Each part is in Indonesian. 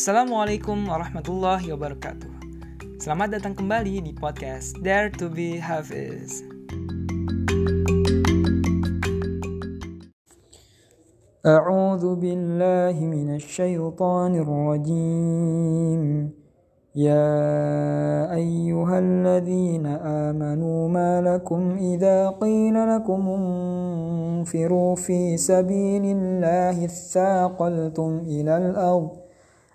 Assalamualaikum warahmatullahi wabarakatuh. Selamat datang kembali di podcast Dare to be Hafiz. أعوذ بالله من الشيطان الرجيم يا أيها الذين آمنوا ما لكم إذا قيل لكم انفروا في سبيل الله اثاقلتم إلى الأرض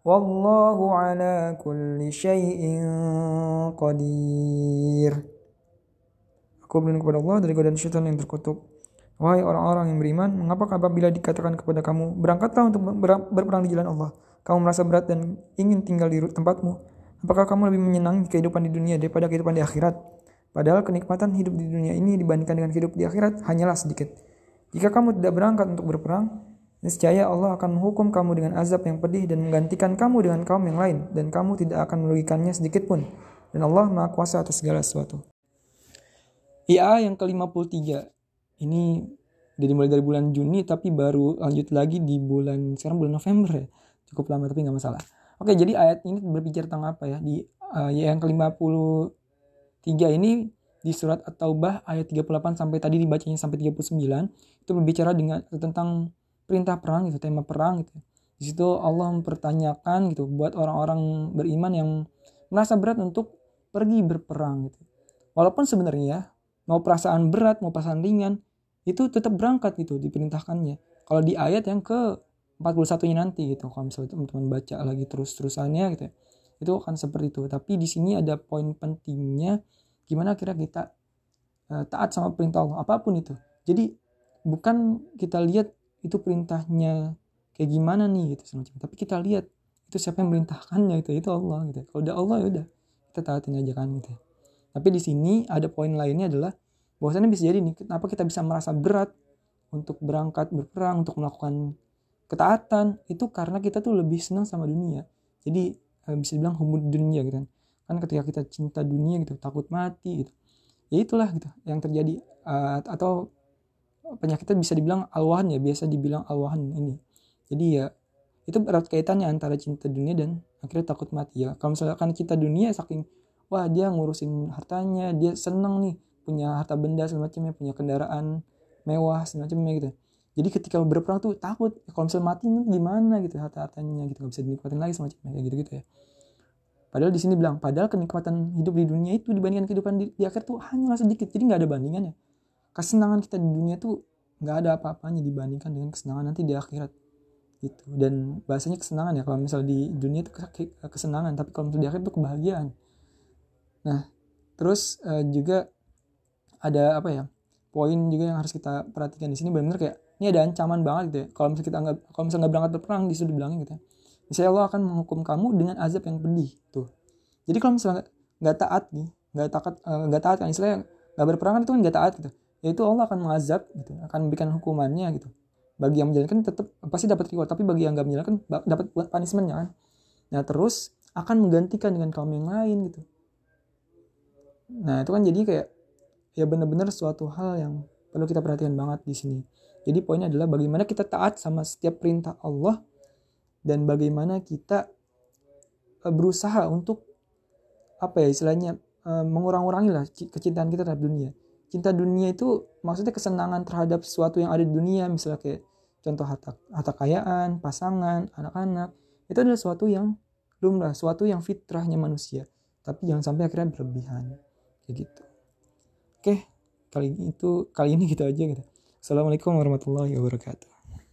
والله ala kulli شيء قدير Aku berlindung kepada Allah dari godaan syaitan yang terkutuk. Wahai orang-orang yang beriman, mengapa apabila dikatakan kepada kamu, berangkatlah untuk ber berperang di jalan Allah. Kamu merasa berat dan ingin tinggal di tempatmu. Apakah kamu lebih menyenangi kehidupan di dunia daripada kehidupan di akhirat? Padahal kenikmatan hidup di dunia ini dibandingkan dengan hidup di akhirat hanyalah sedikit. Jika kamu tidak berangkat untuk berperang, Niscaya Allah akan menghukum kamu dengan azab yang pedih dan menggantikan kamu dengan kaum yang lain dan kamu tidak akan merugikannya sedikit pun. Dan Allah Maha Kuasa atas segala sesuatu. IA yang ke-53. Ini udah dimulai dari bulan Juni tapi baru lanjut lagi di bulan sekarang bulan November ya. Cukup lama tapi nggak masalah. Oke, jadi ayat ini berbicara tentang apa ya? Di uh, yang ke-53 ini di surat At-Taubah ayat 38 sampai tadi dibacanya sampai 39 itu berbicara dengan tentang perintah perang gitu, tema perang gitu. Di situ Allah mempertanyakan gitu buat orang-orang beriman yang merasa berat untuk pergi berperang gitu. Walaupun sebenarnya mau perasaan berat, mau perasaan ringan, itu tetap berangkat gitu diperintahkannya. Kalau di ayat yang ke 41-nya nanti gitu, kalau misalnya teman-teman baca lagi terus-terusannya gitu ya, itu akan seperti itu. Tapi di sini ada poin pentingnya gimana kira kita uh, taat sama perintah Allah apa pun itu. Jadi bukan kita lihat itu perintahnya. Kayak gimana nih gitu semacam. Tapi kita lihat itu siapa yang merintahkannya itu itu Allah gitu. Kalau udah Allah ya udah kita taatin aja kan gitu. Tapi di sini ada poin lainnya adalah bahwasannya bisa jadi nih kenapa kita bisa merasa berat untuk berangkat berperang untuk melakukan ketaatan itu karena kita tuh lebih senang sama dunia. Jadi eh, bisa dibilang humud dunia gitu kan. Kan ketika kita cinta dunia gitu takut mati gitu. Ya itulah gitu yang terjadi uh, atau penyakitnya bisa dibilang alwahan ya biasa dibilang alwahan ini. Jadi ya itu erat kaitannya antara cinta dunia dan akhirnya takut mati ya. Kalau misalkan cinta dunia saking wah dia ngurusin hartanya dia seneng nih punya harta benda semacamnya punya kendaraan mewah semacamnya gitu. Jadi ketika berperang tuh takut kalau misalnya mati gimana gitu harta hartanya gitu nggak bisa dinikmatin lagi semacamnya kayak gitu gitu ya. Padahal di sini bilang padahal kenikmatan hidup di dunia itu dibandingkan kehidupan di, di akhir tuh hanya sedikit jadi nggak ada bandingannya kesenangan kita di dunia tuh nggak ada apa-apanya dibandingkan dengan kesenangan nanti di akhirat gitu. Dan bahasanya kesenangan ya kalau misal di dunia itu kesenangan tapi kalau misalnya di akhirat itu kebahagiaan. Nah terus uh, juga ada apa ya poin juga yang harus kita perhatikan di sini benar-benar kayak ini ada ancaman banget gitu ya. Kalau misalnya kita nggak kalau misalnya nggak berangkat berperang di situ dibilangin gitu ya. Misalnya Allah akan menghukum kamu dengan azab yang pedih tuh. Jadi kalau misalnya nggak taat nih nggak taat eh, nggak taat kan istilahnya nggak berperang kan itu kan nggak taat gitu yaitu Allah akan mengazab gitu akan memberikan hukumannya gitu. Bagi yang menjalankan tetap pasti dapat reward. Tapi bagi yang nggak menjalankan dapat punishmentnya kan. Nah terus akan menggantikan dengan kaum yang lain gitu. Nah itu kan jadi kayak ya benar-benar suatu hal yang perlu kita perhatikan banget di sini. Jadi poinnya adalah bagaimana kita taat sama setiap perintah Allah dan bagaimana kita eh, berusaha untuk apa ya istilahnya eh, mengurang-urangi lah kecintaan kita terhadap dunia cinta dunia itu maksudnya kesenangan terhadap sesuatu yang ada di dunia misalnya kayak contoh harta harta kekayaan pasangan anak-anak itu adalah sesuatu yang lumrah sesuatu yang fitrahnya manusia. Tapi jangan sampai akhirnya berlebihan. Kayak gitu. Oke kali itu kali ini gitu aja gitu. Assalamualaikum warahmatullahi wabarakatuh